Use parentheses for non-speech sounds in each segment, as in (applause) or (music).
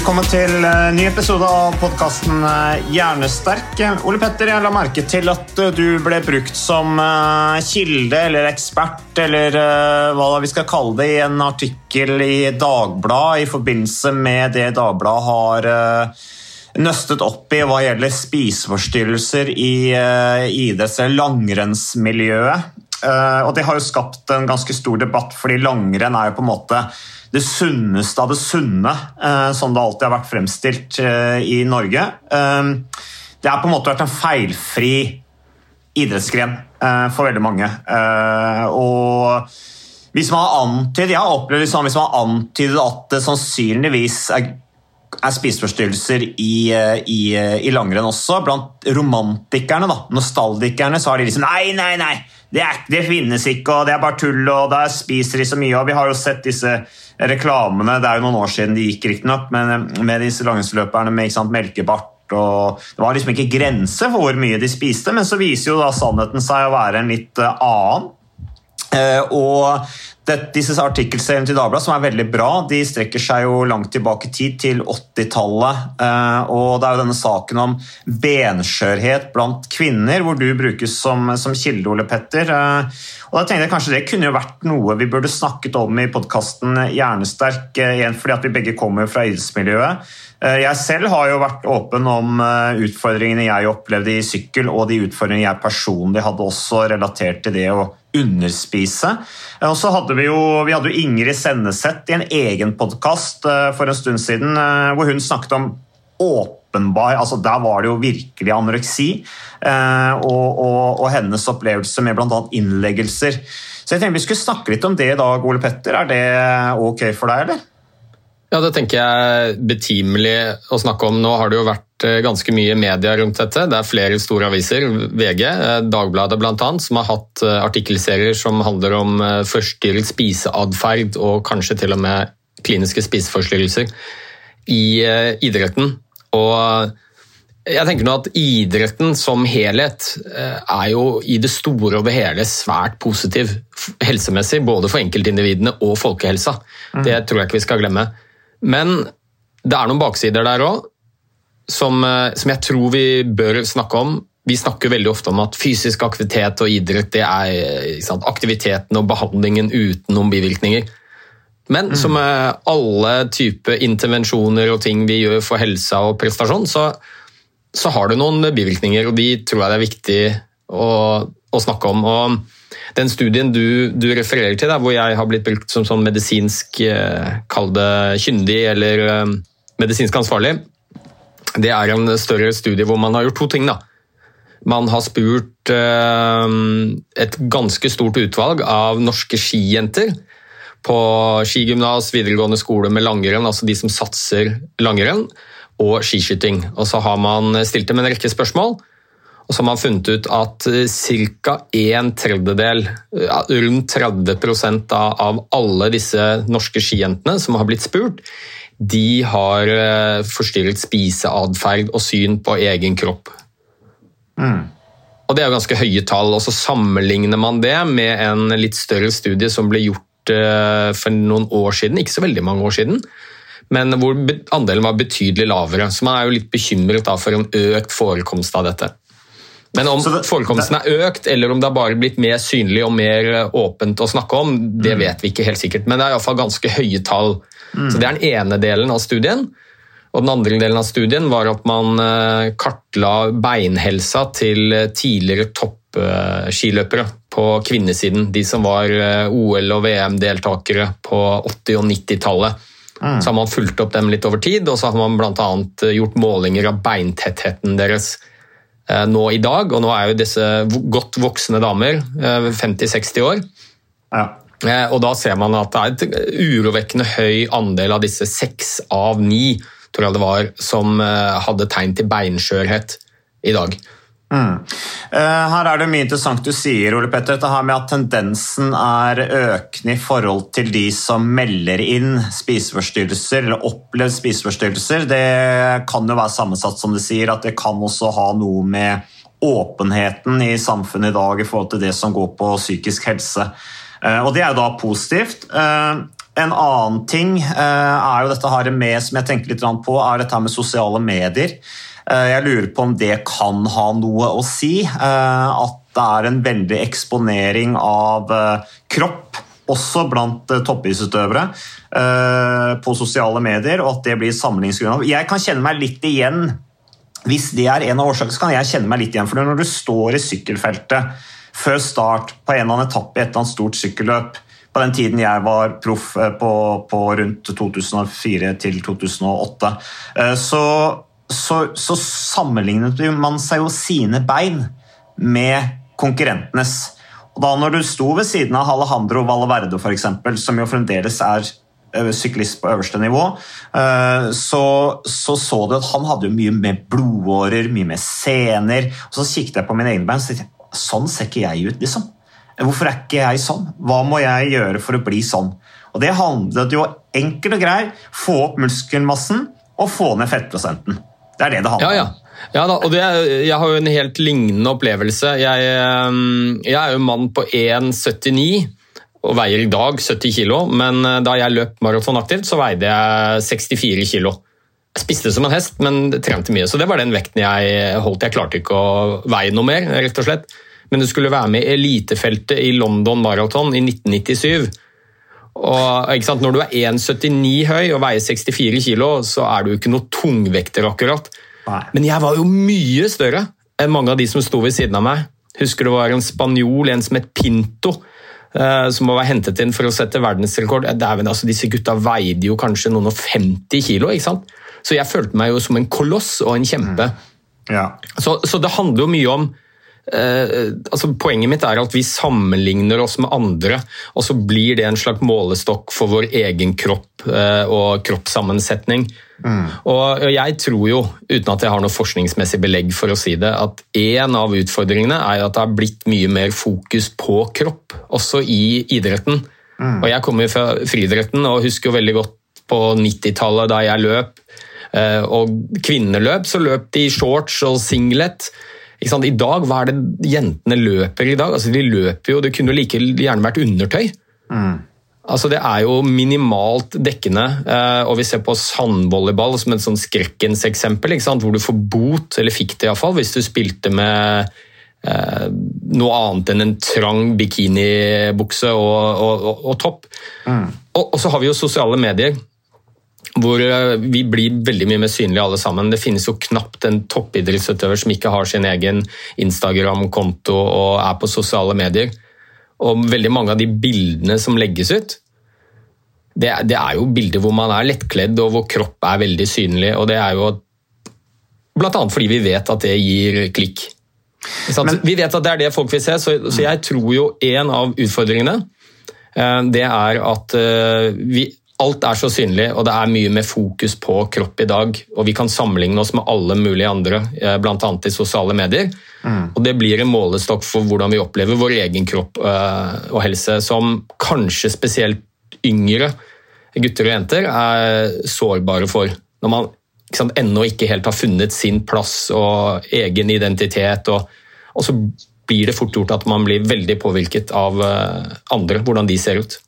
Velkommen til en ny episode av podkasten Hjernesterk. Ole Petter, jeg la merke til at eh, du ble brukt som eh, kilde eller ekspert eller eh, hva vi skal kalle det, i en artikkel i Dagbladet i forbindelse med det Dagbladet har eh, nøstet opp i hva gjelder spiseforstyrrelser i eh, idretts- langrennsmiljøet. Eh, og det har jo skapt en ganske stor debatt, fordi langrenn er jo på en måte det sunneste av det sunne, eh, som det alltid har vært fremstilt eh, i Norge. Eh, det har på en måte vært en feilfri idrettsgren for veldig mange. Og hvis man har antydet, Jeg har opplevd liksom, hvis man har antydet at det sannsynligvis er, er spiseforstyrrelser i, i, i langrenn også, blant romantikerne, da, nostaldikerne, så har de liksom Nei, nei, nei! Det, er, det finnes ikke, og det er bare tull, og der spiser de så mye. og Vi har jo sett disse reklamene, det er jo noen år siden de gikk, riktignok, men med disse langrennsløperne med sant, melkebart og Det var liksom ikke grense for hvor mye de spiste, men så viser jo da sannheten seg å være en litt eh, annen. Eh, og det, disse artikkelseriene til Dagbladet, som er veldig bra, de strekker seg jo langt tilbake i tid, til 80-tallet. Eh, og det er jo denne saken om benskjørhet blant kvinner, hvor du brukes som, som kilde, Ole Petter. Eh, og da tenkte jeg kanskje Det kunne jo vært noe vi burde snakket om i podkasten Hjernesterk, eh, igjen fordi at vi begge kommer fra idrettsmiljøet. Jeg selv har jo vært åpen om utfordringene jeg opplevde i sykkel, og de utfordringene jeg personlig hadde også relatert til det å underspise. Eh, Og så hadde vi jo, vi hadde jo Ingrid Senneset i en egen podkast for en stund siden, eh, hvor hun snakket om åpenbar altså Der var det jo virkelig anoreksi, eh, og, og, og hennes opplevelse med bl.a. innleggelser. Så jeg tenkte vi skulle snakke litt om det i dag, Ole Petter. Er det ok for deg, eller? Ja, Det tenker jeg er betimelig å snakke om. Nå har det jo vært eh, ganske mye media rundt dette. Det er flere store aviser, VG, eh, Dagbladet bl.a., som har hatt eh, artikkelserier som handler om forstyrret spiseatferd og kanskje til og med kliniske spiseforstyrrelser i idretten. Og jeg tenker nå at idretten som helhet er jo i det store og det hele svært positiv helsemessig, både for enkeltindividene og folkehelsa. Det tror jeg ikke vi skal glemme. Men det er noen baksider der òg, som, eh, som jeg tror vi bør snakke om. Vi snakker veldig ofte om at fysisk aktivitet og idrett det er eh, sant, aktiviteten og behandlingen uten noen bivirkninger. Men som med alle typer intervensjoner og ting vi gjør for helsa og prestasjon, så, så har det noen bivirkninger, og de tror jeg det er viktig å, å snakke om. Og den studien du, du refererer til, der, hvor jeg har blitt brukt som sånn medisinsk eh, Kall det kyndig eller eh, medisinsk ansvarlig, det er en større studie hvor man har gjort to ting. da. Man har spurt eh, et ganske stort utvalg av norske skijenter på skigymnas, videregående skole med langrenn, altså de som satser langrenn, og skiskyting. Og så har man stilt dem en rekke spørsmål, og så har man funnet ut at ca. en tredjedel, rundt 30 av alle disse norske skijentene som har blitt spurt, de har eh, forstyrret spiseatferd og syn på egen kropp. Og Det er jo ganske høye tall. og Så sammenligner man det med en litt større studie som ble gjort eh, for noen år siden, ikke så veldig mange år siden, men hvor andelen var betydelig lavere. Så man er jo litt bekymret for en økt forekomst av dette. Men om det- forekomsten er økt, eller om det har bare blitt mer synlig og mer eh, åpent å snakke om, det vet vi ikke helt sikkert. Men det er iallfall ganske høye tall. Så Det er den ene delen av studien. Og Den andre delen av studien var at man eh, kartla beinhelsa til eh, tidligere toppskiløpere på kvinnesiden. De som var OL- og VM-deltakere på 80- og 90-tallet. Så har man fulgt opp dem litt over tid, og så har man bl.a. gjort målinger av beintettheten deres nå i dag. Og nå er jo disse godt voksne damer, eh, 50-60 år. Ja. Eh, Og da ser man at det er et urovekkende høy andel av disse seks av ni tror jeg det var, som eh, hadde tegn til beinskjørhet i dag. Mm. Eh, Her er det mye interessant du sier, Ole Petter. Dette med at tendensen er økende i forhold til de som melder inn spiseforstyrrelser, eller opplevd spiseforstyrrelser. Det kan jo være sammensatt, som du sier, at det kan også ha noe med åpenheten i samfunnet i dag i forhold til det som går på psykisk helse. Eh, Og det er jo da positivt. Eh, En annen ting er jo dette her med, som jeg tenker litt på, er dette her med sosiale medier. Eh, Jeg lurer på om det kan ha noe å si. eh, At det er en veldig eksponering av eh, kropp, også blant toppidrettsutøvere, på sosiale medier, og at det blir samlingsgrunnlag. Jeg kan kjenne meg litt igjen hvis det er en av årsakene, så kan jeg kjenne meg litt igjen. For når du står i sykkelfeltet før start på en eller annen etappe i et eller annet stort sykkelløp, på den tiden jeg var proff på, på rundt 2004 til 2008, eh, så, så, så sammenlignet man seg jo sine bein med konkurrentenes. Og da når du sto ved siden av Alejandro Valverde, for eksempel, som jo fremdeles er eh, syklist på øverste nivå, eh, så, så så du at han hadde jo mye mer blodårer, mye mer sener. Og så kikket jeg på mine egne bein og tenkte jeg, sånn ser ikke jeg ut, liksom. Hvorfor er ikke jeg sånn? Hva må jeg gjøre for å bli sånn? Og Det handlet jo enkelt og greit få opp muskelmassen og få ned fettprosenten. Det er det det handler Ja, ja. ja da, og det, jeg har jo en helt lignende opplevelse. Jeg, eh, jeg er jo mann på 1,79 og veier i dag 70 kilo, men eh, da jeg løp maraton aktivt, så veide jeg 64 kilo. Jeg spiste som en hest, men trente mye, så det var den vekten jeg holdt. Jeg klarte ikke å veie noe mer, rett og slett. Men du skulle være med i elitefeltet i London Marathon i 1997. Og? Når du er 1,79 høy og veier 64 kilo, så er du ikke noe tungvekter akkurat. Nei. Men jeg var jo mye større enn mange av de som sto ved siden av meg. Husker det var en spanjol, en som het Pinto, eh, som var hentet inn for å sette verdensrekord. Vel, altså, disse gutta veide jo kanskje noen og 50 kilo, ikke sant? Så jeg følte meg jo som en koloss og en kjempe. Ja. Så, så det handler jo mye om eh, altså Poenget mitt er at vi sammenligner oss med andre, og så blir det en slags målestokk for vår egen kropp eh, og kroppssammensetning. Og jeg tror jo, uten at jeg har noe forskningsmessig belegg for å si det, at en av utfordringene er at det har blitt mye mer fokus på kropp, også i idretten. Og jeg kommer fra friidretten og husker jo veldig godt på 90-tallet da jeg løp. Eh, Og kvinneløp så løp de i shorts og singlet. I dag, hva er det jentene løper i dag? Altså, de løper jo, Det kunne jo like gjerne vært undertøy. Altså, Det er jo minimalt dekkende. eh, og Vi ser på sandvolleyball som et sånn skrekkens eksempel, hvor du får bot, eller fikk det iallfall, hvis du spilte med eh, noe annet enn en trang bikinibukse og, og, og, og topp. Og, og så har vi jo sosiale medier hvor eh, vi blir veldig mye mer synlige alle sammen. Det finnes jo knapt en toppidrettsutøver som ikke har sin egen Instagram-konto og er på sosiale medier. Og veldig mange av de bildene som legges ut, det, det er jo bilder hvor man er lettkledd og hvor kropp er veldig synlig. og det er jo annet fordi vi vet at det gir klikk. Men, vi vet at det er det folk vil se, så, så jeg tror jo en av utfordringene eh, det er at eh, vi, alt er så synlig, og det er mye mer fokus på kropp i dag. Og vi kan sammenligne oss med alle mulige andre, eh, bl.a. i sosiale medier. Og det blir en målestokk for hvordan vi opplever vår egen kropp eh, og helse, som kanskje spesielt yngre gutter og jenter er sårbare for. Når man ikke sant, ennå ikke helt har funnet sin plass og egen identitet. Og, og så blir det fort gjort at man blir veldig påvirket av eh, andre, hvordan de ser ut.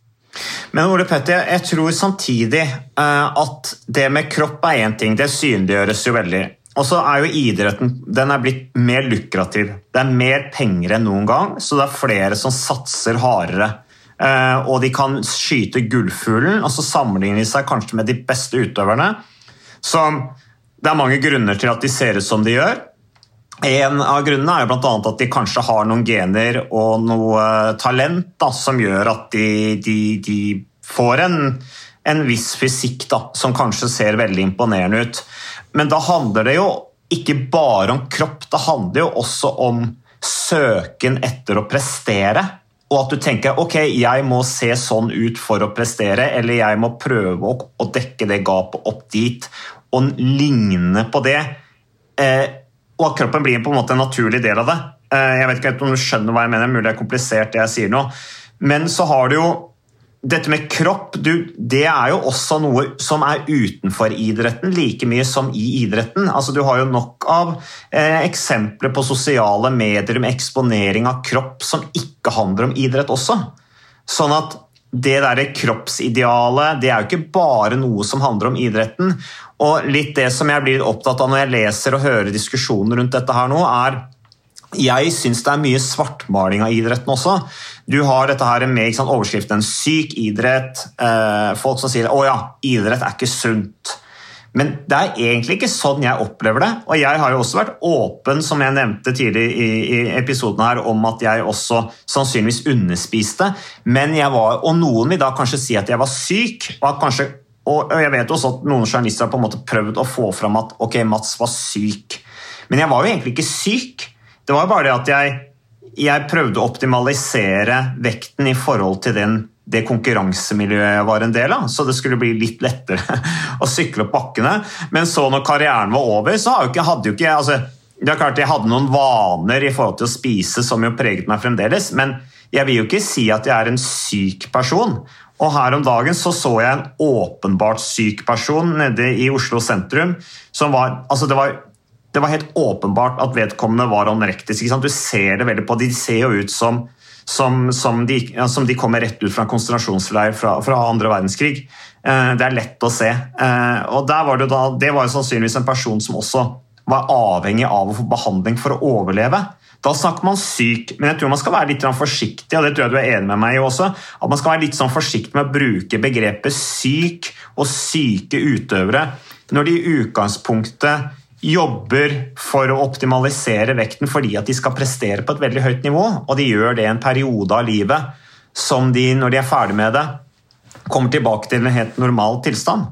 Men Ole Petter, jeg tror samtidig eh, at det med kropp er én ting, det synliggjøres jo veldig. Og så er jo idretten den er blitt mer lukrativ. Det er mer penger enn noen gang, så det er flere som satser hardere. Eh, og de kan skyte gullfuglen, og så sammenligner de seg kanskje med de beste utøverne. Så det er mange grunner til at de ser ut som de gjør. En av grunnene er jo bl.a. at de kanskje har noen gener og noe talent da, som gjør at de, de, de får en, en viss fysikk da, som kanskje ser veldig imponerende ut. Men da handler det jo ikke bare om kropp, det handler jo også om søken etter å prestere. Og at du tenker ok, jeg må se sånn ut for å prestere, eller jeg må prøve å dekke det gapet opp dit, og ligne på det. Eh, og at kroppen blir på en måte en naturlig del av det. Eh, jeg vet ikke om du skjønner hva jeg mener, mulig det er komplisert det jeg sier nå. Men så har du jo dette med kropp du, det er jo også noe som er utenfor idretten, like mye som i idretten. Altså, du har jo nok av eh, eksempler på sosiale medier med eksponering av kropp som ikke handler om idrett også. Sånn at det der kroppsidealet det er jo ikke bare noe som handler om idretten. Og litt det som jeg blir opptatt av når jeg leser og hører diskusjoner rundt dette her nå, er jeg syns det er mye svartmaling av idretten også. Du har dette her med sant, overskriften 'syk idrett'. Eh, folk som sier 'å ja, idrett er ikke sunt'. Men det er egentlig ikke sånn jeg opplever det. Og jeg har jo også vært åpen, som jeg nevnte tidlig i, i episoden her, om at jeg også sannsynligvis underspiste. Men jeg var, og noen vil da kanskje si at jeg var syk. og at kanskje og jeg vet også at noen journalister har på en måte prøvd å få fram at ok, Mats var syk. Men jeg var jo egentlig ikke syk. Det var bare det at jeg, jeg prøvde å optimalisere vekten i forhold til den, det konkurransemiljøet var en del av, så det skulle bli litt lettere (laughs) å sykle opp bakkene. Men så når karrieren var over, så hadde jo ikke altså, det er klart Jeg hadde noen vaner i forhold til å spise som jo preget meg fremdeles, men jeg vil jo ikke si at jeg er en syk person. Og her om dagen så, så jeg en åpenbart syk person nede i Oslo sentrum. som var, altså Det var det var helt åpenbart at vedkommende var anorektisk. Du ser det veldig på De ser jo ut som, som, som, de, som de, kommer rett ut fra en konsentrasjonsleir fra, fra andre verdenskrig. Eh, det er lett å se. Eh, og var det, da, det var jo sannsynligvis en person som også var avhengig av å få behandling for å overleve. Da snakker man syk, men jeg tror man skal være litt forsiktig og det tror jeg du er enig med meg i også, at man skal være litt sånn forsiktig med å bruke begrepet syk og syke utøvere når de i utgangspunktet jobber for å optimalisere vekten fordi at de skal prestere på et veldig høyt nivå, og de gjør det en periode av livet som de, når de er ferdig med det, kommer tilbake til en helt normal tilstand.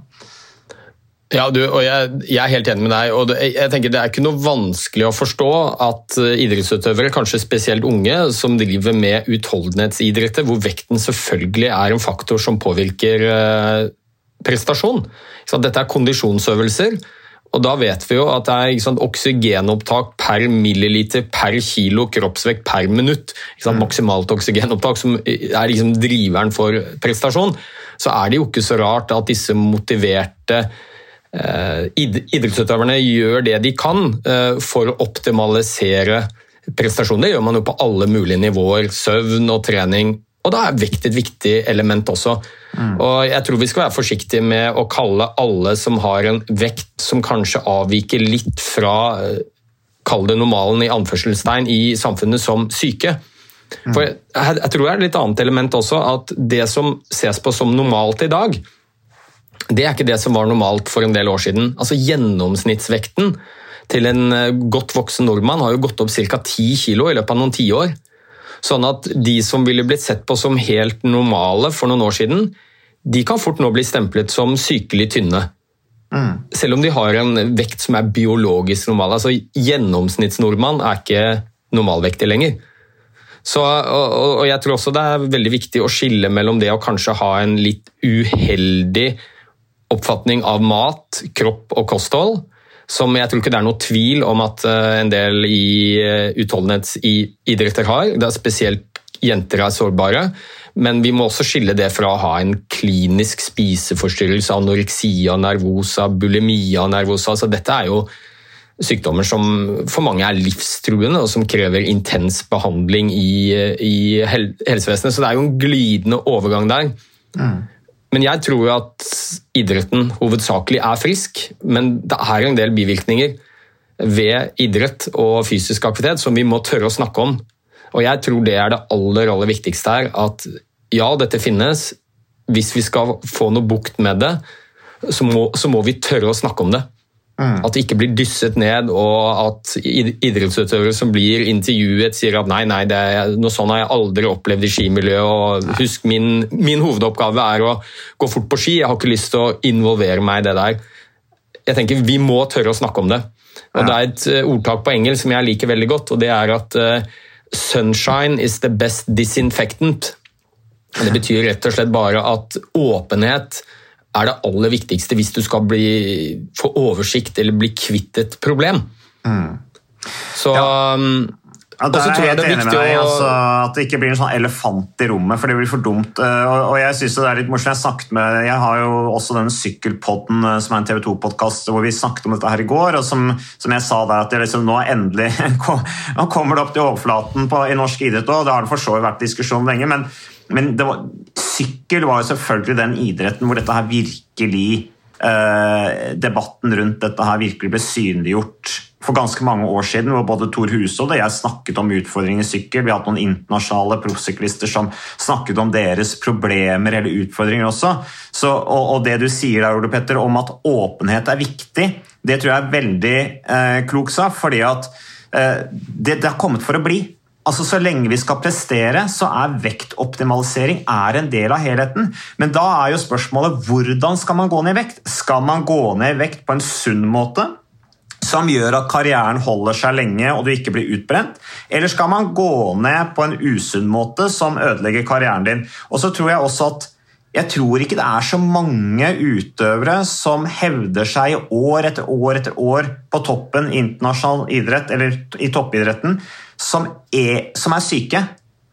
Ja, du, og jeg, jeg, er helt enig med deg. og jeg tenker Det er ikke noe vanskelig å forstå at eh, idrettsutøvere, kanskje spesielt unge, som driver med utholdenhetsidretter, hvor vekten selvfølgelig er en faktor som påvirker eh, prestasjon. Så dette er kondisjonsøvelser og Da vet vi jo at det er sant, oksygenopptak per milliliter per kilo kroppsvekt per minutt. Sant, mm. maksimalt oksygenopptak, som er liksom driveren for prestasjon. Så er det jo ikke så rart at disse motiverte eh, idrettsutøverne gjør det de kan eh, for å optimalisere prestasjon. Det gjør man jo på alle mulige nivåer. Søvn og trening og da er vekt et viktig element også. Mm. Og jeg tror vi skal være forsiktige med å kalle alle som har en vekt som kanskje avviker litt fra eh, Kall det normalen i anførselstegn i samfunnet som syke. Mm. For jeg, jeg, tror det er et litt annet element også, at det som ses på som normalt i dag, det er ikke det som var normalt for en del år siden. Altså Gjennomsnittsvekten til en eh, godt voksen nordmann har jo gått opp ca. 10 kg i løpet av noen tiår. Sånn at de som ville blitt sett på som helt normale for noen år siden, de kan fort nå bli stemplet som sykelig tynne. Mm. Selv om de har en vekt som er biologisk normal. altså Gjennomsnittsnordmann er ikke normalvektig lenger. Så, og, og, jeg tror også det er veldig viktig å skille mellom det å kanskje ha en litt uheldig oppfatning av mat, kropp og kosthold, som jeg tror ikke det er noe tvil om at eh, en del i eh, utholdenhetsidretter har. Det er spesielt jenter er sårbare. Men vi må også skille det fra å ha en klinisk spiseforstyrrelse, anoreksia nervosa, bulimia nervosa. Altså, dette er jo sykdommer som for mange er livstruende, og som krever intens behandling i, i helsevesenet. Så det er jo en glidende overgang der. Mm. Men jeg tror jo at idretten hovedsakelig er frisk, men det er en del bivirkninger ved idrett og fysisk aktivitet som vi må tørre å snakke om. Og jeg tror det er det aller, aller viktigste her. At ja, dette finnes. Hvis vi skal få noe bukt med det, så må, så må vi tørre å snakke om det. Mm. At det ikke blir dysset ned, og at idrettsutøvere som blir intervjuet, sier at nei, nei, er, noe sånn har jeg aldri opplevd i skimiljøet. og Husk, min, min, hovedoppgave er å gå fort på ski, jeg har ikke lyst til å involvere meg i det der. Jeg tenker Vi må tørre å snakke om det. Og ja. Det er et eh, ordtak på engelsk som jeg liker veldig godt, og det er at uh, 'sunshine is the best disinfectant'. Det betyr rett og slett bare at åpenhet er det aller viktigste hvis du skal bli, få oversikt eller bli kvitt et problem. Mm. Så ja. Um, ja, der er jeg helt enig med deg. Altså, at det ikke blir en sånn elefant i rommet, for det blir for dumt. Eh, og, jeg synes det er litt morsomt. Jeg snakket med, jeg har jo også denne Sykkelpodden, eh, som er en TV 2-podkast, hvor vi snakket om dette her i går. og Som, som jeg sa der, at liksom, nå endelig (laughs) nå kommer det opp til overflaten på, i norsk idrett òg. Det har det for så vidt vært diskusjon lenge. men men var, sykkel var jo selvfølgelig den idretten hvor dette her virkelig eh, Debatten rundt dette her virkelig ble synliggjort for ganske mange år siden, hvor både Tor Hushovd og jeg snakket om utfordringer i sykkel. Vi har hatt noen internasjonale proffsyklister som snakket om deres problemer eller utfordringer også. Så, og, og, det du sier der, Ole Petter, om at åpenhet er viktig, det tror jeg er veldig eh, klokt sagt. fordi at eh, det, det har kommet for å bli. Altså Så lenge vi skal prestere, så er vektoptimalisering er en del av helheten. Men da er jo spørsmålet hvordan skal man gå ned i vekt? Skal man gå ned i vekt på en sunn måte? Som gjør at karrieren holder seg lenge og du ikke blir utbrent? Eller skal man gå ned på en usunn måte som ødelegger karrieren din? Og så tror jeg også at jeg tror ikke det er så mange utøvere som hevder seg år etter år etter år på toppen i internasjonal idrett, eller i toppidretten, som er, som er syke.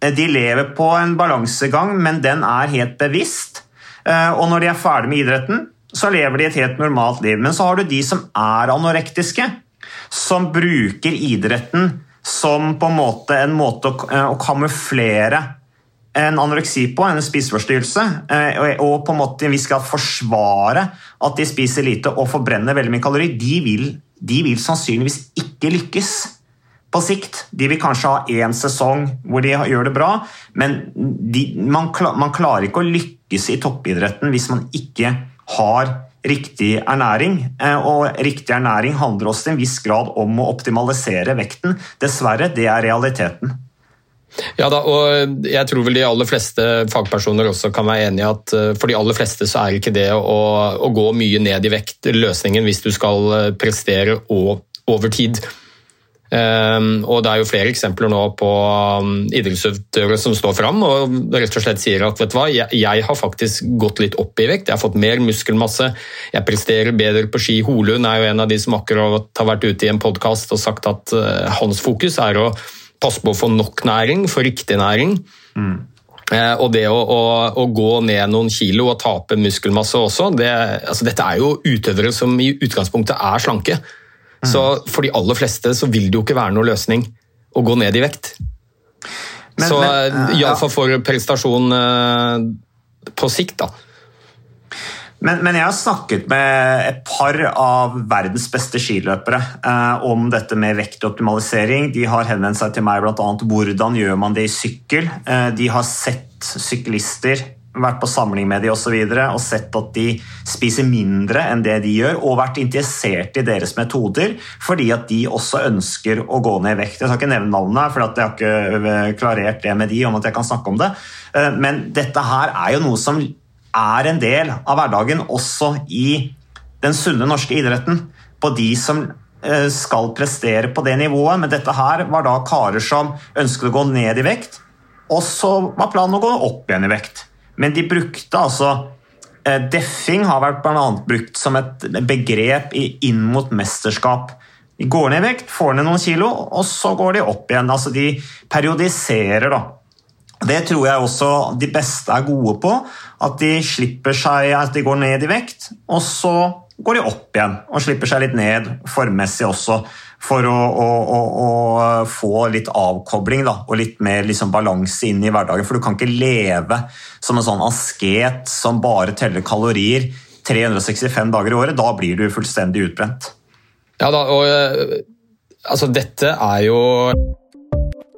De lever på en balansegang, men den er helt bevisst. Eh, og når de er ferdig med idretten, så lever de et helt normalt liv. Men så har du de som er anorektiske, som bruker idretten som på en måte en måte å, å kamuflere en anoreksi på, en spiseforstyrrelse, eh, og på en måte vi skal forsvare at de spiser lite og forbrenner veldig mye kalori, de vil, de vil sannsynligvis ikke lykkes på sikt. De vil kanskje ha én sesong hvor de gjør det bra, men de, man, man, klarer ikke å lykkes i toppidretten hvis man ikke har riktig ernæring. Eh, og riktig ernæring handler også til en viss grad om å optimalisere vekten. Dessverre, det er realiteten. Ja da, og jeg tror vel de aller fleste fagpersoner også kan være enig i at eh, for de aller fleste så er ikke det å, å gå mye ned i vekt løsningen hvis du skal eh, prestere over tid. Um, og Det er jo flere eksempler nå på um, idrettsutøvere som står fram og rett og slett sier at vet du hva, jeg, jeg, har faktisk gått litt opp i vekt, jeg har fått mer muskelmasse, jeg presterer bedre på ski. Holund er jo en av de som akkurat har vært ute i en podkast og sagt at uh, hans fokus er å passe på å få nok næring, få riktig næring. Mm. Eh, og det å, å, å, gå ned noen kilo og tape muskelmasse også, det, altså dette er jo utøvere som i utgangspunktet er slanke. Mm. Så for de aller fleste så vil det jo ikke være noen løsning å gå ned i vekt. Men, så uh, ja. for prestasjon uh, på sikt, da. Men, men, jeg har snakket med et par av verdens beste skiløpere eh, om dette med vektoptimalisering. De har henvendt seg til meg bl.a. hvordan gjør man det i sykkel. Eh, de har sett syklister, vært på samling med de osv. Og, så og sett at de spiser mindre enn det de gjør, og vært interessert i deres metoder fordi at de også ønsker å gå ned i vekt. Jeg skal ikke nevne navnene, for jeg har ikke eh, klarert det med de om at jeg kan snakke om det. Eh, men dette her er jo noe som er en del av hverdagen også i den sunne norske idretten. På de som eh, skal prestere på det nivået. Men dette her var da karer som ønsket å gå ned i vekt, og så var planen å gå opp igjen i vekt. Men de brukte altså eh, Deffing har vært annet brukt som et begrep inn mot mesterskap. De går ned i vekt, får ned noen kilo, og så går de opp igjen. Altså De periodiserer, da. Det tror jeg også de beste er gode på. At de slipper seg, at de går ned i vekt, og så går de opp igjen og slipper seg litt ned formmessig også. For å, å, å, å få litt avkobling da, og litt mer liksom, balanse inn i hverdagen. For du kan ikke leve som en sånn asket som bare teller kalorier 365 dager i året. Da blir du fullstendig utbrent. Ja da, og eh, Altså, dette er jo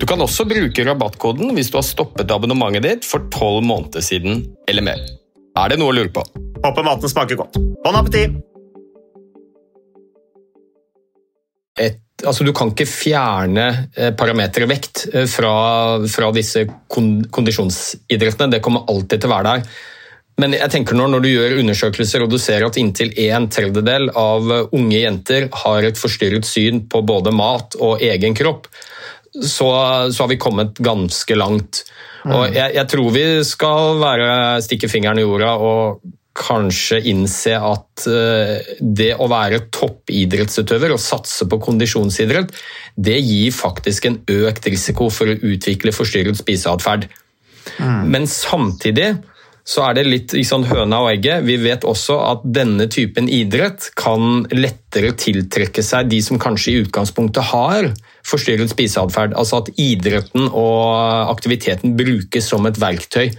Du kan også bruke rabattkoden hvis du har stoppet abonnementet ditt for tolv måneder siden eller mer. Er det noe å lure på? Håper maten smaker godt. Bon appétit! Altså du kan ikke fjerne eh, parameteret vekt eh, fra, fra disse kondisjonsidrettene. Det kommer alltid til å være der. Men jeg tenker når, når du gjør undersøkelser og du ser at inntil en tredjedel av unge jenter har et forstyrret syn på både mat og egen kropp, så, så har vi kommet ganske langt. Og mm. jeg, jeg, tror vi skal være, stikke fingeren i jorda og kanskje innse at uh, det å være toppidrettsutøver og satse på kondisjonsidrett, det gir faktisk en økt risiko for å utvikle forstyrret spiseatferd. Mm. Men samtidig så er det litt sånn høna og egget. Vi vet også at denne typen idrett kan lettere tiltrekke seg de som kanskje i utgangspunktet har forstyrret spiseatferd. Altså at idretten og aktiviteten brukes som et verktøy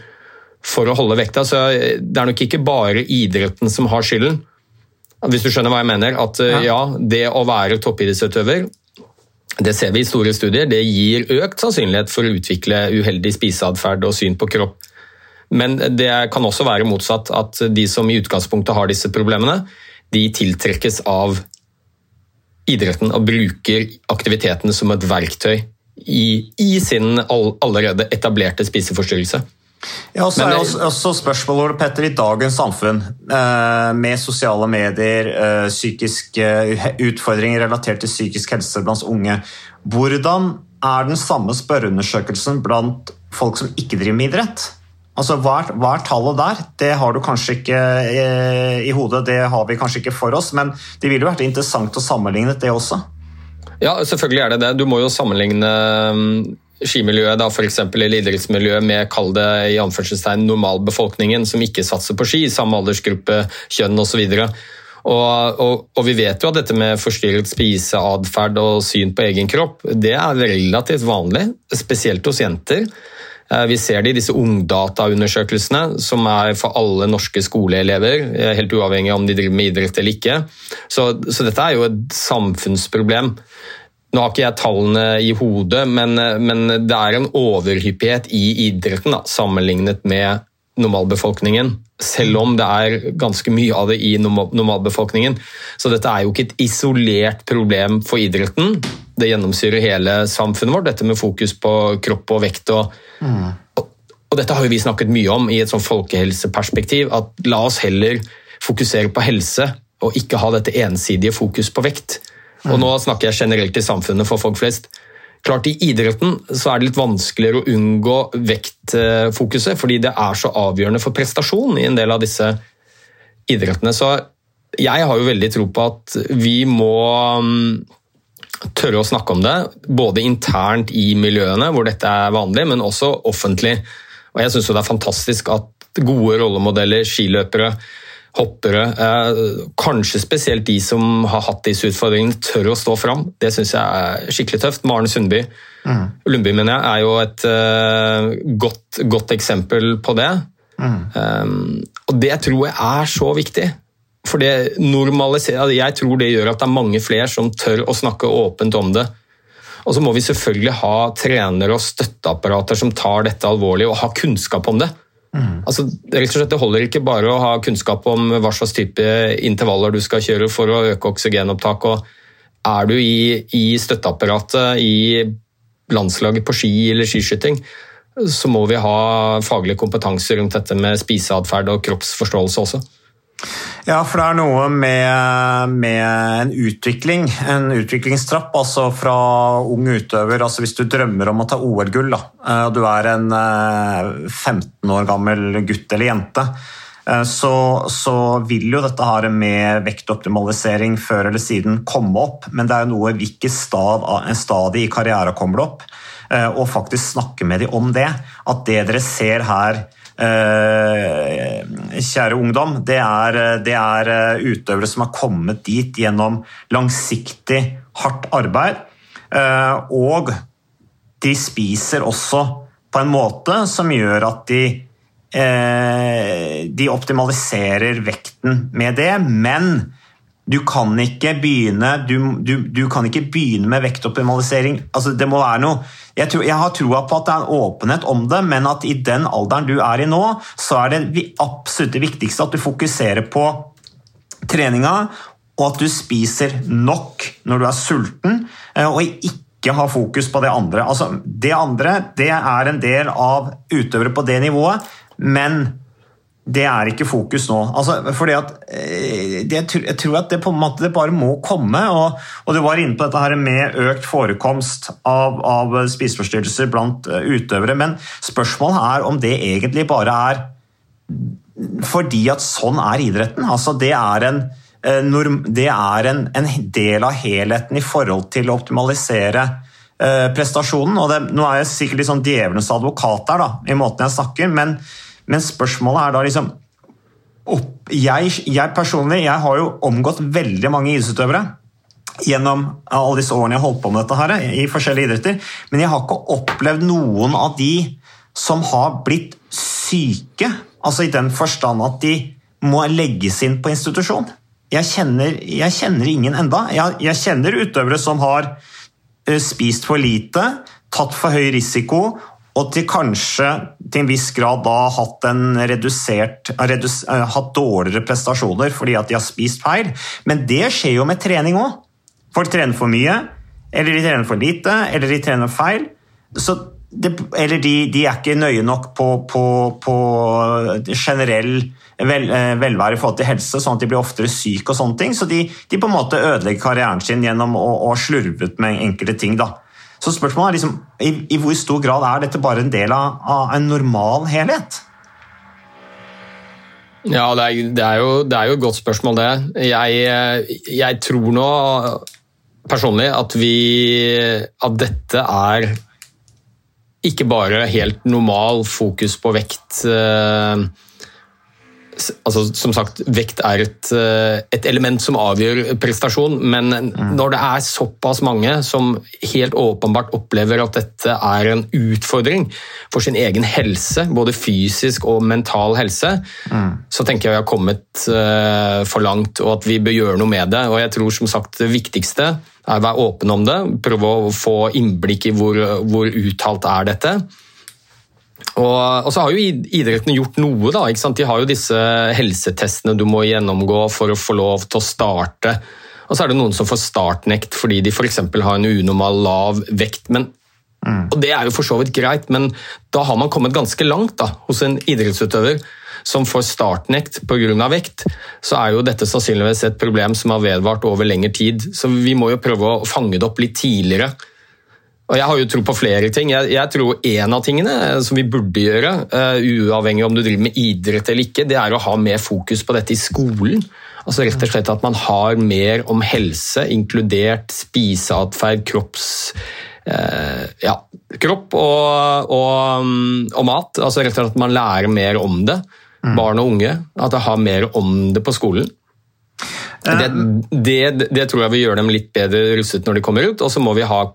for å holde vekta. Så det er nok ikke bare idretten som har skylden. Hvis du skjønner hva jeg mener. At ja, det å være toppidrettsutøver det ser vi i store studier, det gir økt sannsynlighet for å utvikle uheldig spiseatferd og syn på kropp. Men det kan også være motsatt, at de som i utgangspunktet har disse problemene, de tiltrekkes av idretten og bruker aktiviteten som et verktøy i, i sin allerede etablerte spiseforstyrrelse. Ja, så er det også spørsmålet Petter, i dagens samfunn, eh, med sosiale medier, eh, psykiske utfordringer relatert til psykisk helse blant unge, hvordan er den samme spørreundersøkelsen blant folk som ikke driver med idrett? Altså, hva er, hva er tallet der? Det har du kanskje ikke eh, i hodet, det har vi kanskje ikke for oss, men det ville jo vært interessant å sammenligne det også. Ja, selvfølgelig er det det. Du må jo sammenligne mm, skimiljøet da, for eller idrettsmiljøet med kall det i anførselstegn normalbefolkningen som ikke satser på ski, samme aldersgruppe, kjønn osv. Og, og, og vi vet jo at dette med forstyrret spiseatferd og syn på egen kropp det er relativt vanlig, spesielt hos jenter. Eh, vi ser det i disse ungdataundersøkelsene, som er for alle norske skoleelever, eh, helt uavhengig av om de driver med idrett eller ikke. Så, så dette er jo et samfunnsproblem. Nå har ikke jeg tallene i hodet, men, eh, men det er en overhyppighet i idretten da, sammenlignet med normalbefolkningen. Selv om det er ganske mye av det i normalbefolkningen. Så dette er jo ikke et isolert problem for idretten. Det gjennomsyrer hele samfunnet vårt, dette med fokus på kropp og vekt. og, mm. og, og dette har jo vi snakket mye om i et sånn folkehelseperspektiv. at La oss heller fokusere på helse og ikke ha dette ensidige fokus på vekt. Og nå snakker jeg generelt i samfunnet for folk flest. Klart I idretten så er det litt vanskeligere å unngå vektfokuset, fordi det er så avgjørende for prestasjon i en del av disse idrettene. Så jeg har jo veldig tro på at vi må tørre å snakke om det, både internt i miljøene hvor dette er vanlig, men også offentlig. Og jeg syns det er fantastisk at gode rollemodeller, skiløpere, hoppere, eh, kanskje spesielt de som har hatt disse utfordringene, tør å stå fram. Det syns jeg er skikkelig tøft. Maren Sundby mm. Lundby mener jeg, er jo et eh, godt, godt, eksempel på det. Mm. Um, og det tror jeg er så viktig. For det normaliserer Jeg tror det gjør at det er mange flere som tør å snakke åpent om det. Og så må vi selvfølgelig ha trenere og støtteapparater som tar dette alvorlig og har kunnskap om det. Mm. Altså, rett og slett, det holder ikke bare å ha kunnskap om hva slags type intervaller du skal kjøre for å øke oksygenopptak. og Er du i, i støtteapparatet i landslaget på ski eller skiskyting, så må vi ha faglig kompetanse rundt dette med spiseatferd og kroppsforståelse også. Ja, for det er noe med, med, en utvikling, en utviklingstrapp. Altså fra ung utøver altså Hvis du drømmer om å ta OL-gull, eh, og du er en 15 eh, år gammel gutt eller jente, eh, så, så, vil jo dette her med vektoptimalisering før eller siden komme opp, men det er jo noe hvilket stad, stadie i karrieren kommer det opp, og faktisk snakke med dem om det. At det dere ser her kjære ungdom, det er, det er, eh, utøvere som har kommet dit gjennom langsiktig, hardt arbeid. Eh, og de spiser også på en måte som gjør at de de optimaliserer vekten med det, men du kan ikke begynne, du, du, du kan ikke begynne med vektoptimalisering. Altså, det må være noe jeg, tror, jeg, har troa på at det er en åpenhet om det, men at i den alderen du er i nå, så er det absolutt det viktigste at du fokuserer på treninga, og at du spiser nok når du er sulten, eh, og ikke har fokus på det andre. Altså, det andre det er en del av utøvere på det nivået, men det er ikke fokus nå. Altså, fordi at, eh, det, jeg tror at det på en måte bare må komme. Og, og, du var inne på dette her med økt forekomst av, av spiseforstyrrelser blant eh, utøvere. Men spørsmålet er om det egentlig bare er fordi at sånn er idretten. Altså, det er en, eh, det er en, en del av helheten i forhold til å optimalisere prestasjonen. og det, Nå er jeg sikkert litt sånn djevelens advokat her, da, i måten jeg snakker, men men spørsmålet er da liksom opp, jeg, jeg, personlig jeg har jo omgått veldig mange idrettsutøvere gjennom alle disse årene jeg har holdt på med dette her, i forskjellige idretter, men jeg har ikke opplevd noen av de som har blitt syke, altså i den forstand at de må legges inn på institusjon. Jeg kjenner, jeg kjenner ingen enda. Jeg, jeg kjenner utøvere som har eh, spist for lite, tatt for høy risiko og til kanskje til en viss grad da hatt, redusert, redus, uh, hatt dårligere prestasjoner fordi at de har spist feil. Men det skjer jo med trening òg. Folk trener for mye, eller de trener for lite, eller de trener feil. Det, eller de, de, er ikke nøye nok på, på, på generell vel, uh, velvære i forhold til helse, sånn at de blir oftere syke og sånne ting. Så de, de på en måte ødelegger karrieren sin gjennom å, å slurve med enkelte ting. da. Så spørsmålet er liksom, i, i, hvor stor grad er dette bare en del av, av en normal helhet? Ja, det er, det er, jo, det er jo, et godt spørsmål, det. Jeg, jeg tror nå personlig at vi At dette er ikke bare helt normal fokus på vekt. Eh, altså, som sagt, vekt er et, eh, et, element som avgjør prestasjon, men når det er såpass mange som helt åpenbart opplever at dette er en utfordring for sin egen helse, både fysisk og mental helse, mm. så tenker jeg vi har kommet uh, for langt, og at vi bør gjøre noe med det. Og jeg tror som sagt det viktigste er å være åpen om det, prøve å få innblikk i hvor, hvor uttalt er dette. Og, og, så har jo idretten gjort noe. da, ikke sant? De har jo disse helsetestene du må gjennomgå for å få lov til å starte. Og så er det noen som får startnekt fordi de f.eks. har en unormal lav vekt. men mm. og Det er jo for så vidt greit, men da har man kommet ganske langt da, hos en idrettsutøver som får startnekt pga. vekt, så er jo dette sannsynligvis et problem som har vedvart over lengre tid. Så vi må jo prøve å fange det opp litt tidligere og Jeg har jo tro på flere ting. Jeg, jeg tror En av tingene som vi burde gjøre, uh, uavhengig om du driver med idrett eller ikke, det er å ha mer fokus på dette i skolen. Altså rett og slett At man har mer om helse, inkludert spiseatferd, kropps... Uh, ja, kropp og, og, mm, og, mat. Altså rett og slett At man lærer mer om det. Mm. Barn og unge. At det har mer om det på skolen. Det, det, det, tror jeg vil gjøre dem litt bedre rustet når de kommer ut. Og så må vi ha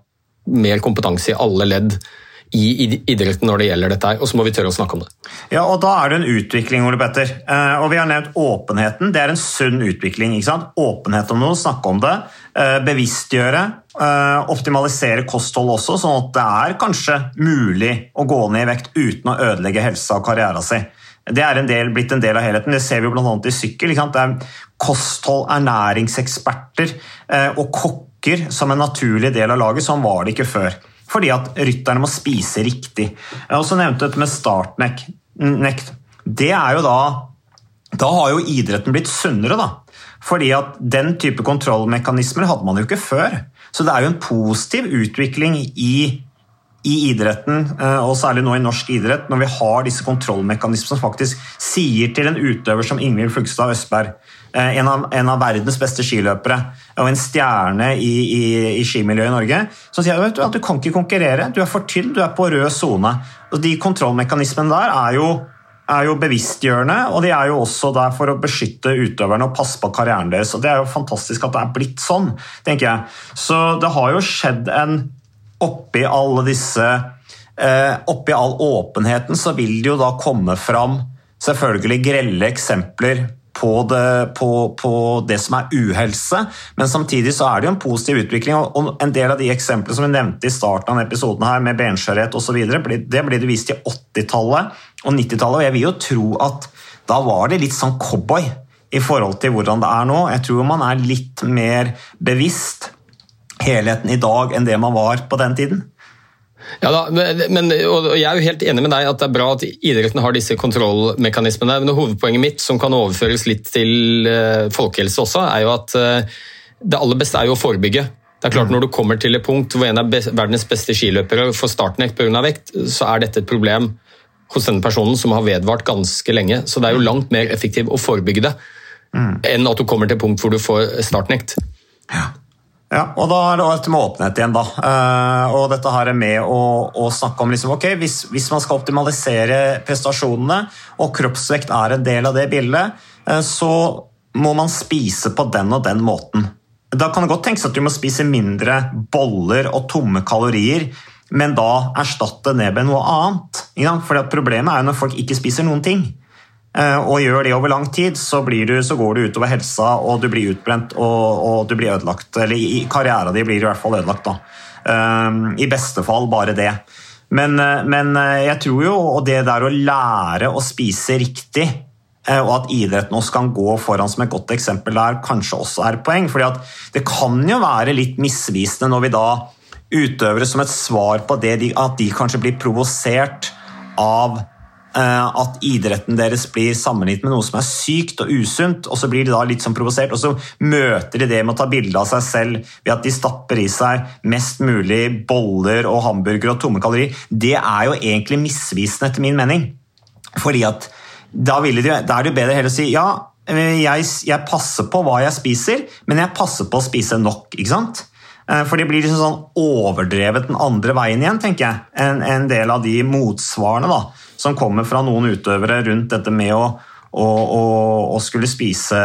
mer kompetanse i alle ledd i idretten når det gjelder dette her, og så må vi tørre å snakke om det. Ja, og Da er det en utvikling, Ole Petter. Eh, og Vi har nevnt åpenheten. Det er en sunn utvikling. ikke sant? Åpenhet om noe, snakke om det. Eh, bevisstgjøre. Eh, optimalisere kosthold også, sånn at det er kanskje mulig å gå ned i vekt uten å ødelegge helsa og karrieren sin. Det er en del, blitt en del av helheten. Det ser vi bl.a. i sykkel. Det er kosthold, ernæringseksperter og kokker rykker som en naturlig del av laget. Sånn var det ikke før. Fordi at rytterne må spise riktig. Jeg har også nevnt dette med startnekt. Det er jo da Da har jo idretten blitt sunnere, da. Fordi at den type kontrollmekanismer hadde man jo ikke før. Så det er jo en positiv utvikling i i idretten, eh, og særlig nå i norsk idrett, når vi har disse kontrollmekanismene som faktisk sier til en utøver som Ingvild Flugstad Østberg Eh, en av, en av, verdens beste skiløpere og en stjerne i, i, i skimiljøet i Norge, som sier at du, kan ikke konkurrere, du er for tynn, du er på rød sone. De kontrollmekanismene der er jo, er jo, bevisstgjørende, og de er jo også der for å beskytte utøverne og passe på karrieren deres. og Det er jo fantastisk at det er blitt sånn, tenker jeg. Så det har jo skjedd en Oppi alle disse eh, Oppi all åpenheten så vil det jo da komme fram selvfølgelig grelle eksempler på det, på, på det, som er uhelse, men samtidig så er det jo en positiv utvikling. og En del av de eksemplene som vi nevnte i starten av episoden her, med benskjørhet osv., det ble det vist i 80-tallet og 90-tallet. og Jeg vil jo tro at da var det litt sånn cowboy i forhold til hvordan det er nå. Jeg tror man er litt mer bevisst helheten i dag enn det man var på den tiden. Ja da, men, og Jeg er jo helt enig med deg at det er bra at idretten har disse kontrollmekanismene. men Hovedpoenget mitt, som kan overføres litt til uh, folkehelse også, er jo at uh, det aller beste er jo å forebygge. Det er klart Når du kommer til et punkt hvor en av verdens beste skiløpere får startnekt pga. vekt, så er dette et problem hos denne personen som har vedvart ganske lenge. Så det er jo langt mer effektivt å forebygge det mm. enn at du kommer til et punkt hvor du får startnekt. Ja. Ja, og da er det dette med åpenhet igjen, da. Uh, og dette her er med å, å snakke om liksom, ok, hvis, hvis, man skal optimalisere prestasjonene, og kroppsvekt er en del av det bildet, uh, så må man spise på den og den måten. Da kan det godt tenkes at du må spise mindre boller og tomme kalorier, men da erstatte det med noe annet. For problemet er jo når folk ikke spiser noen ting. Eh, og gjør det over lang tid, så, du, så, går du utover helsa, og du blir utbrent og, og du blir ødelagt. Eller i karrieren din blir du i hvert fall ødelagt. da. Eh, I beste fall bare det. Men, eh, men jeg tror jo og det der å lære å spise riktig, og at idretten også kan gå foran som et godt eksempel der, kanskje også er poeng. fordi det kan jo være litt misvisende når vi da utøvere som et svar på det, at de kanskje blir provosert av at idretten deres blir sammenlignet med noe som er sykt og usunt, og så blir de da litt sånn provosert, og så møter de det med å ta bilde av seg selv ved at de stapper i seg mest mulig boller og hamburgere og tomme kalorier. Det er jo egentlig misvisende, etter min mening. Fordi at da, de, da er det jo bedre heller å si ja, jeg, jeg passer på hva jeg spiser, men jeg passer på å spise nok. ikke sant? Eh, for de blir liksom sånn overdrevet den andre veien igjen, tenker jeg. En, en del av de motsvarene da, som kommer fra noen utøvere rundt dette med å, å, å, å skulle spise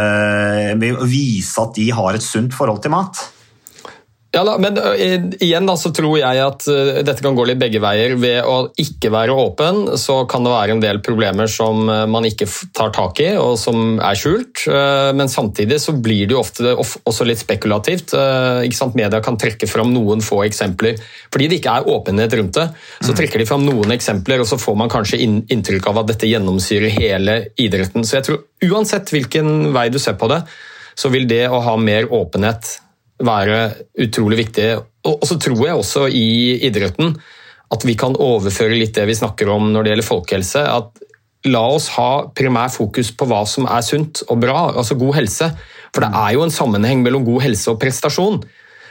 vise at de har et sunt forhold til mat. Ja, da, men igjen da, så tror jeg at dette kan gå litt begge veier. Ved å ikke være åpen, så kan det være en del problemer som man ikke tar tak i, og som er skjult. Men samtidig så blir det jo ofte også litt spekulativt. Media kan trekke fram noen få eksempler. Fordi det ikke er åpenhet rundt det, så mm. trekker de fram noen eksempler, og så får man kanskje inntrykk av at dette gjennomsyrer hele idretten. Så jeg tror uansett hvilken vei du ser på det, så vil det å ha mer åpenhet være utrolig viktig. Og så tror jeg også i idretten at vi kan overføre litt det vi snakker om når det gjelder folkehelse. at La oss ha primær fokus på hva som er sunt og bra, altså god helse. For det er jo en sammenheng mellom god helse og prestasjon.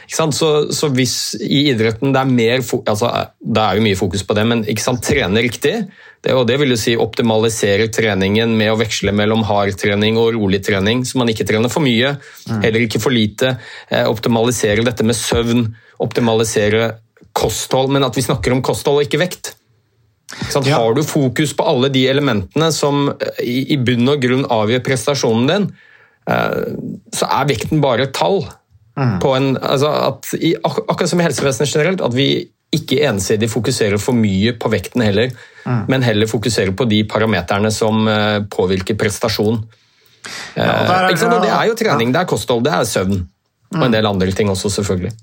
Så, så, hvis i idretten det er mer altså, Det er jo mye fokus på det, men trene riktig, det, og det vil jo si optimalisere treningen med å veksle mellom hard trening og rolig trening, så man ikke trener for mye, heller ikke for lite. Eh, optimalisere dette med søvn, optimalisere kosthold, men at vi snakker om kosthold og ikke vekt. Ikke ja. Har du fokus på alle de elementene som eh, i, i bunn og grunn avgjør prestasjonen din, eh, så er vekten bare et tall. Mm. En, altså at, i, ak akkurat som i helsevesenet generelt, at vi ikke ensidig fokuserer for mye på vekten heller, mm. men heller fokuserer på de parameterne som uh, påvirker prestasjon. Ja, er, og det er jo trening, ja. det er kosthold, det er søvn. Mm. Og en del andre ting også, selvfølgelig.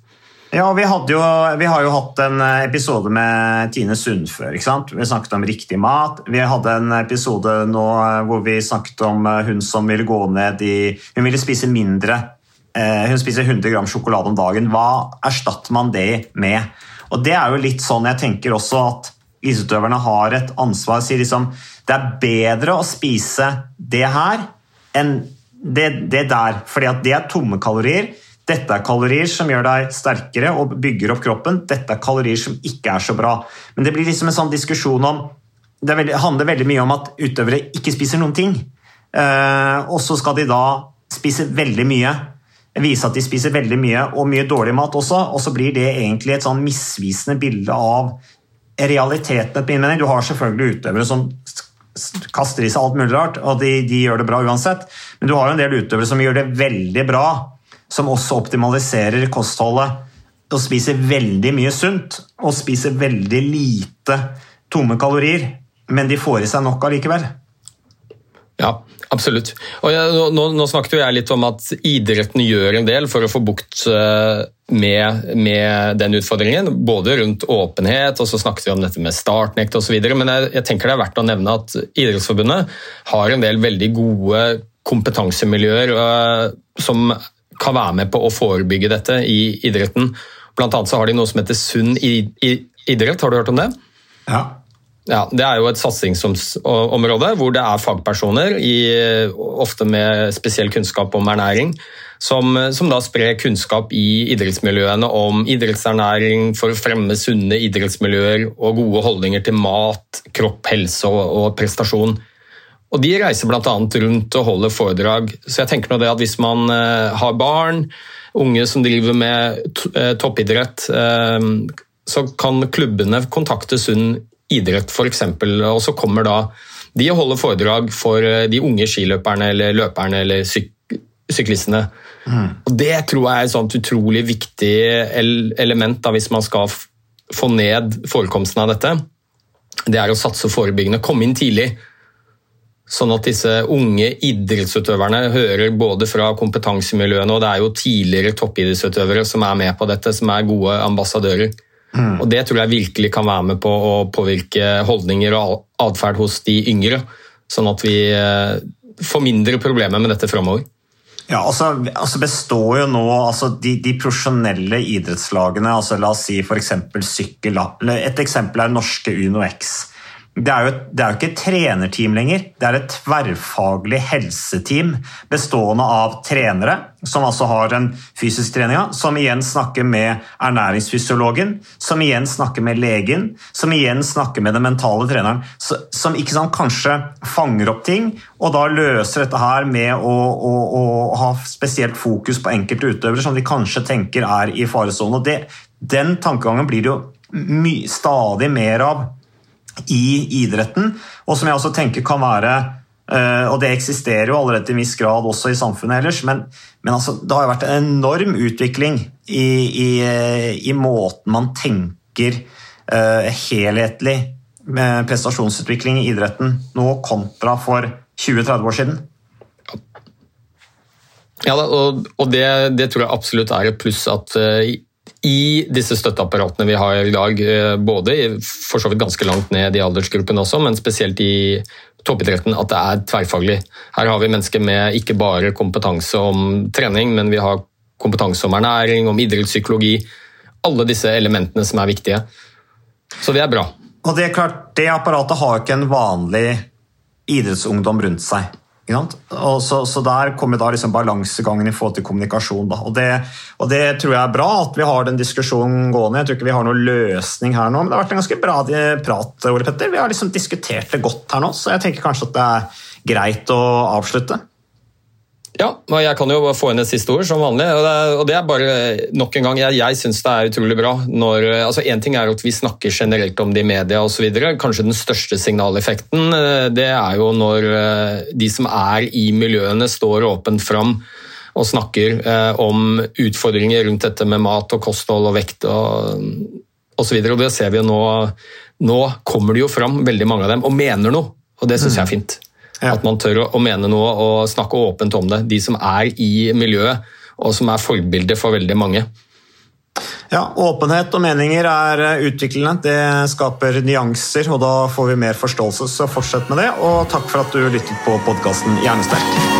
Ja, vi, jo, vi, har jo hatt en episode med Tine Sundfør. ikke sant? Vi snakket om riktig mat. Vi hadde en episode nå hvor vi snakket om hun som ville gå ned i Hun ville spise mindre Eh, hun spiser 100 gram sjokolade om dagen. Hva erstatter man det med? Og Det er jo litt sånn jeg tenker også at idrettsutøverne har et ansvar. sier liksom, Det er bedre å spise det her enn det, det der, fordi at det er tomme kalorier. Dette er kalorier som gjør deg sterkere og bygger opp kroppen. Dette er kalorier som ikke er så bra. Men det blir liksom en sånn diskusjon om Det handler veldig mye om at utøvere ikke spiser noen ting. Uh, og så skal de da spise veldig mye vise at de spiser veldig mye, og mye dårlig mat også. Og så blir det egentlig et sånn misvisende bilde av realiteten. min mening. Du har selvfølgelig utøvere som kaster i seg alt mulig rart, og de, de, gjør det bra uansett. Men du har jo en del utøvere som gjør det veldig bra, som også optimaliserer kostholdet og spiser veldig mye sunt og spiser veldig lite tomme kalorier, men de får i seg nok allikevel. Ja, absolutt. Og jeg, nå, nå, snakket jo jeg litt om at idretten gjør en del for å få bukt eh, med, med, den utfordringen. Både rundt åpenhet, og så snakket vi om dette med startnekt osv. Men jeg, jeg, tenker det er verdt å nevne at Idrettsforbundet har en del veldig gode kompetansemiljøer øh, som kan være med på å forebygge dette i idretten. Blant annet så har de noe som heter Sunn idrett, har du hørt om det? Ja. Ja, Det er jo et satsingsområde hvor det er fagpersoner, i, ofte med spesiell kunnskap om ernæring, som, som, da sprer kunnskap i idrettsmiljøene om idrettsernæring for å fremme sunne idrettsmiljøer og gode holdninger til mat, kropp, helse og, og prestasjon. Og De reiser bl.a. rundt og holder foredrag. Så jeg tenker nå det at Hvis man uh, har barn, unge som driver med uh, toppidrett, uh, så kan klubbene kontakte Sunn idrett f.eks. Og så kommer da de og holder foredrag for eh, de unge skiløperne eller løperne eller syk syklistene. Mm. Og Det tror jeg er et sånt utrolig viktig element da, hvis man skal få ned forekomsten av dette. Det er å satse forebyggende, komme inn tidlig. Sånn at disse unge idrettsutøverne hører både fra kompetansemiljøene, og det er jo tidligere toppidrettsutøvere som er med på dette, som er gode ambassadører. Mm. Og Det tror jeg virkelig kan være med på å påvirke holdninger og atferd hos de yngre, sånn at vi eh, får mindre problemer med dette framover. Ja, altså, altså, består jo nå altså de, de, profesjonelle idrettslagene, altså la oss si f.eks. sykkel Et eksempel er norske Uno X. det er, jo, det er jo ikke et trenerteam lenger. Det er et tverrfaglig helseteam bestående av trenere, som altså har den fysisk treninga, som igjen snakker med ernæringsfysiologen, som igjen snakker med legen, som igjen snakker med den mentale treneren, som ikke sant, kanskje fanger opp ting, og da løser dette her med å, å, å ha spesielt fokus på enkelte utøvere som de kanskje tenker er i faresonen. Den tankegangen blir det jo stadig mer av i idretten, og som jeg også tenker kan være eh, og det eksisterer jo allerede til en viss grad også i samfunnet ellers, men, men altså, det har jo vært en enorm utvikling i, i, i måten man tenker uh, helhetlig med prestasjonsutvikling i idretten nå kontra for 20-30 år siden. Ja, og det, det, tror jeg absolutt er et pluss at uh, i disse støtteapparatene vi har i dag, eh, både for så vidt ganske langt ned i aldersgruppen også, men spesielt i toppidretten, at det er tverrfaglig. Her har vi mennesker med ikke bare kompetanse om trening, men vi har kompetanse om ernæring, om idrettspsykologi. Alle disse elementene som er viktige. Så det er bra. Og det er klart, det apparatet har ikke en vanlig idrettsungdom rundt seg. Så, så, Der kommer da liksom balansegangen i forhold til kommunikasjon. Og det, og, det, tror jeg er bra at vi har den diskusjonen gående. Jeg tror ikke vi har noen løsning her nå, men det har vært en ganske bra prat. Ole Petter. Vi har liksom diskutert det godt her nå, så jeg tenker kanskje at det er greit å avslutte. Ja, og jeg kan jo få inn et siste ord, som vanlig. Og det er, og det er bare nok en gang Jeg, jeg syns det er utrolig bra når altså Én ting er at vi snakker generelt om det i media osv. Kanskje den største signaleffekten eh, det er jo når eh, de som er i miljøene, står åpent fram og snakker eh, om utfordringer rundt dette med mat og kosthold og vekt og osv. Og, og det ser vi jo nå. Nå kommer det jo fram, veldig mange av dem, og mener noe. Og det syns jeg er fint. Ja. At man tør å mene noe og snakke åpent om det. De som er i miljøet, og som er forbilder for veldig mange. Ja, Åpenhet og meninger er eh, utviklende. Det skaper nyanser, og da får vi mer forståelse. Så fortsett med det, og takk for at du lyttet på podkasten Hjernesterk.